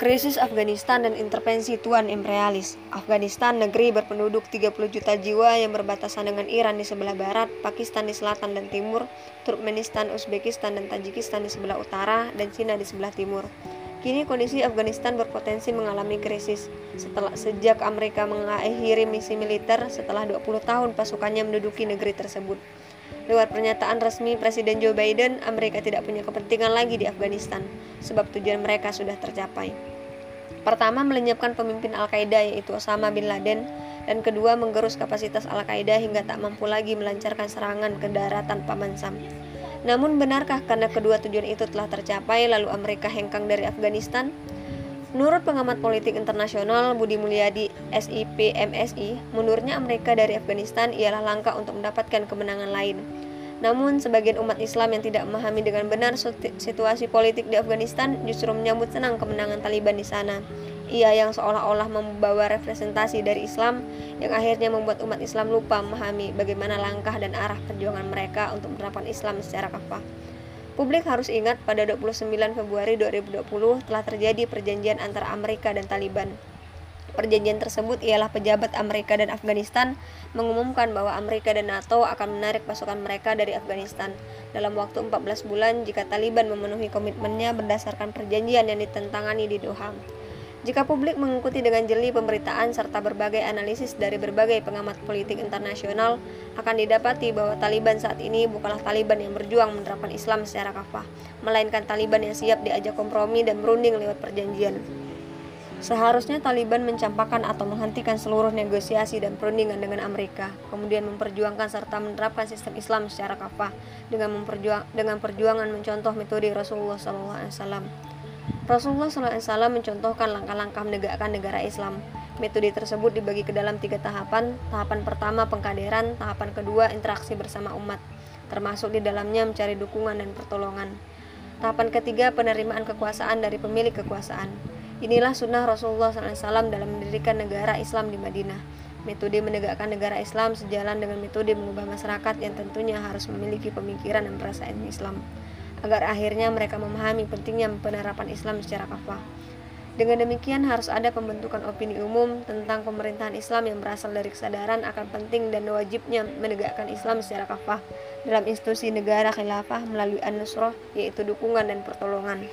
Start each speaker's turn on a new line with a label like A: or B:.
A: Krisis Afghanistan dan intervensi Tuan imperialis. Afghanistan, negeri berpenduduk 30 juta jiwa yang berbatasan dengan Iran di sebelah barat, Pakistan di selatan dan timur, Turkmenistan, Uzbekistan, dan Tajikistan di sebelah utara, dan Cina di sebelah timur. Kini kondisi Afghanistan berpotensi mengalami krisis setelah sejak Amerika mengakhiri misi militer setelah 20 tahun pasukannya menduduki negeri tersebut. Lewat pernyataan resmi Presiden Joe Biden, Amerika tidak punya kepentingan lagi di Afghanistan, sebab tujuan mereka sudah tercapai. Pertama, melenyapkan pemimpin Al-Qaeda yaitu Osama bin Laden, dan kedua, menggerus kapasitas Al-Qaeda hingga tak mampu lagi melancarkan serangan ke darat tanpa mansam. Namun benarkah karena kedua tujuan itu telah tercapai lalu Amerika hengkang dari Afghanistan? Menurut pengamat politik internasional Budi Mulyadi SIP MSI, mundurnya Amerika dari Afghanistan ialah langkah untuk mendapatkan kemenangan lain. Namun, sebagian umat Islam yang tidak memahami dengan benar situasi politik di Afghanistan justru menyambut senang kemenangan Taliban di sana. Ia yang seolah-olah membawa representasi dari Islam yang akhirnya membuat umat Islam lupa memahami bagaimana langkah dan arah perjuangan mereka untuk menerapkan Islam secara kafah. Publik harus ingat pada 29 Februari 2020 telah terjadi perjanjian antara Amerika dan Taliban. Perjanjian tersebut ialah pejabat Amerika dan Afghanistan mengumumkan bahwa Amerika dan NATO akan menarik pasukan mereka dari Afghanistan dalam waktu 14 bulan jika Taliban memenuhi komitmennya berdasarkan perjanjian yang ditentangani di Doha. Jika publik mengikuti dengan jeli pemberitaan serta berbagai analisis dari berbagai pengamat politik internasional, akan didapati bahwa Taliban saat ini bukanlah Taliban yang berjuang menerapkan Islam secara kafah, melainkan Taliban yang siap diajak kompromi dan berunding lewat perjanjian. Seharusnya Taliban mencampakkan atau menghentikan seluruh negosiasi dan perundingan dengan Amerika, kemudian memperjuangkan serta menerapkan sistem Islam secara kafah dengan memperjuang dengan perjuangan mencontoh metode Rasulullah SAW. Rasulullah SAW mencontohkan langkah-langkah menegakkan negara Islam. Metode tersebut dibagi ke dalam tiga tahapan. Tahapan pertama pengkaderan, tahapan kedua interaksi bersama umat, termasuk di dalamnya mencari dukungan dan pertolongan. Tahapan ketiga penerimaan kekuasaan dari pemilik kekuasaan. Inilah sunnah Rasulullah SAW dalam mendirikan negara Islam di Madinah. Metode menegakkan negara Islam sejalan dengan metode mengubah masyarakat yang tentunya harus memiliki pemikiran dan perasaan Islam agar akhirnya mereka memahami pentingnya penerapan Islam secara kafah. Dengan demikian harus ada pembentukan opini umum tentang pemerintahan Islam yang berasal dari kesadaran akan penting dan wajibnya menegakkan Islam secara kafah dalam institusi negara khilafah melalui an-nusrah yaitu dukungan dan pertolongan.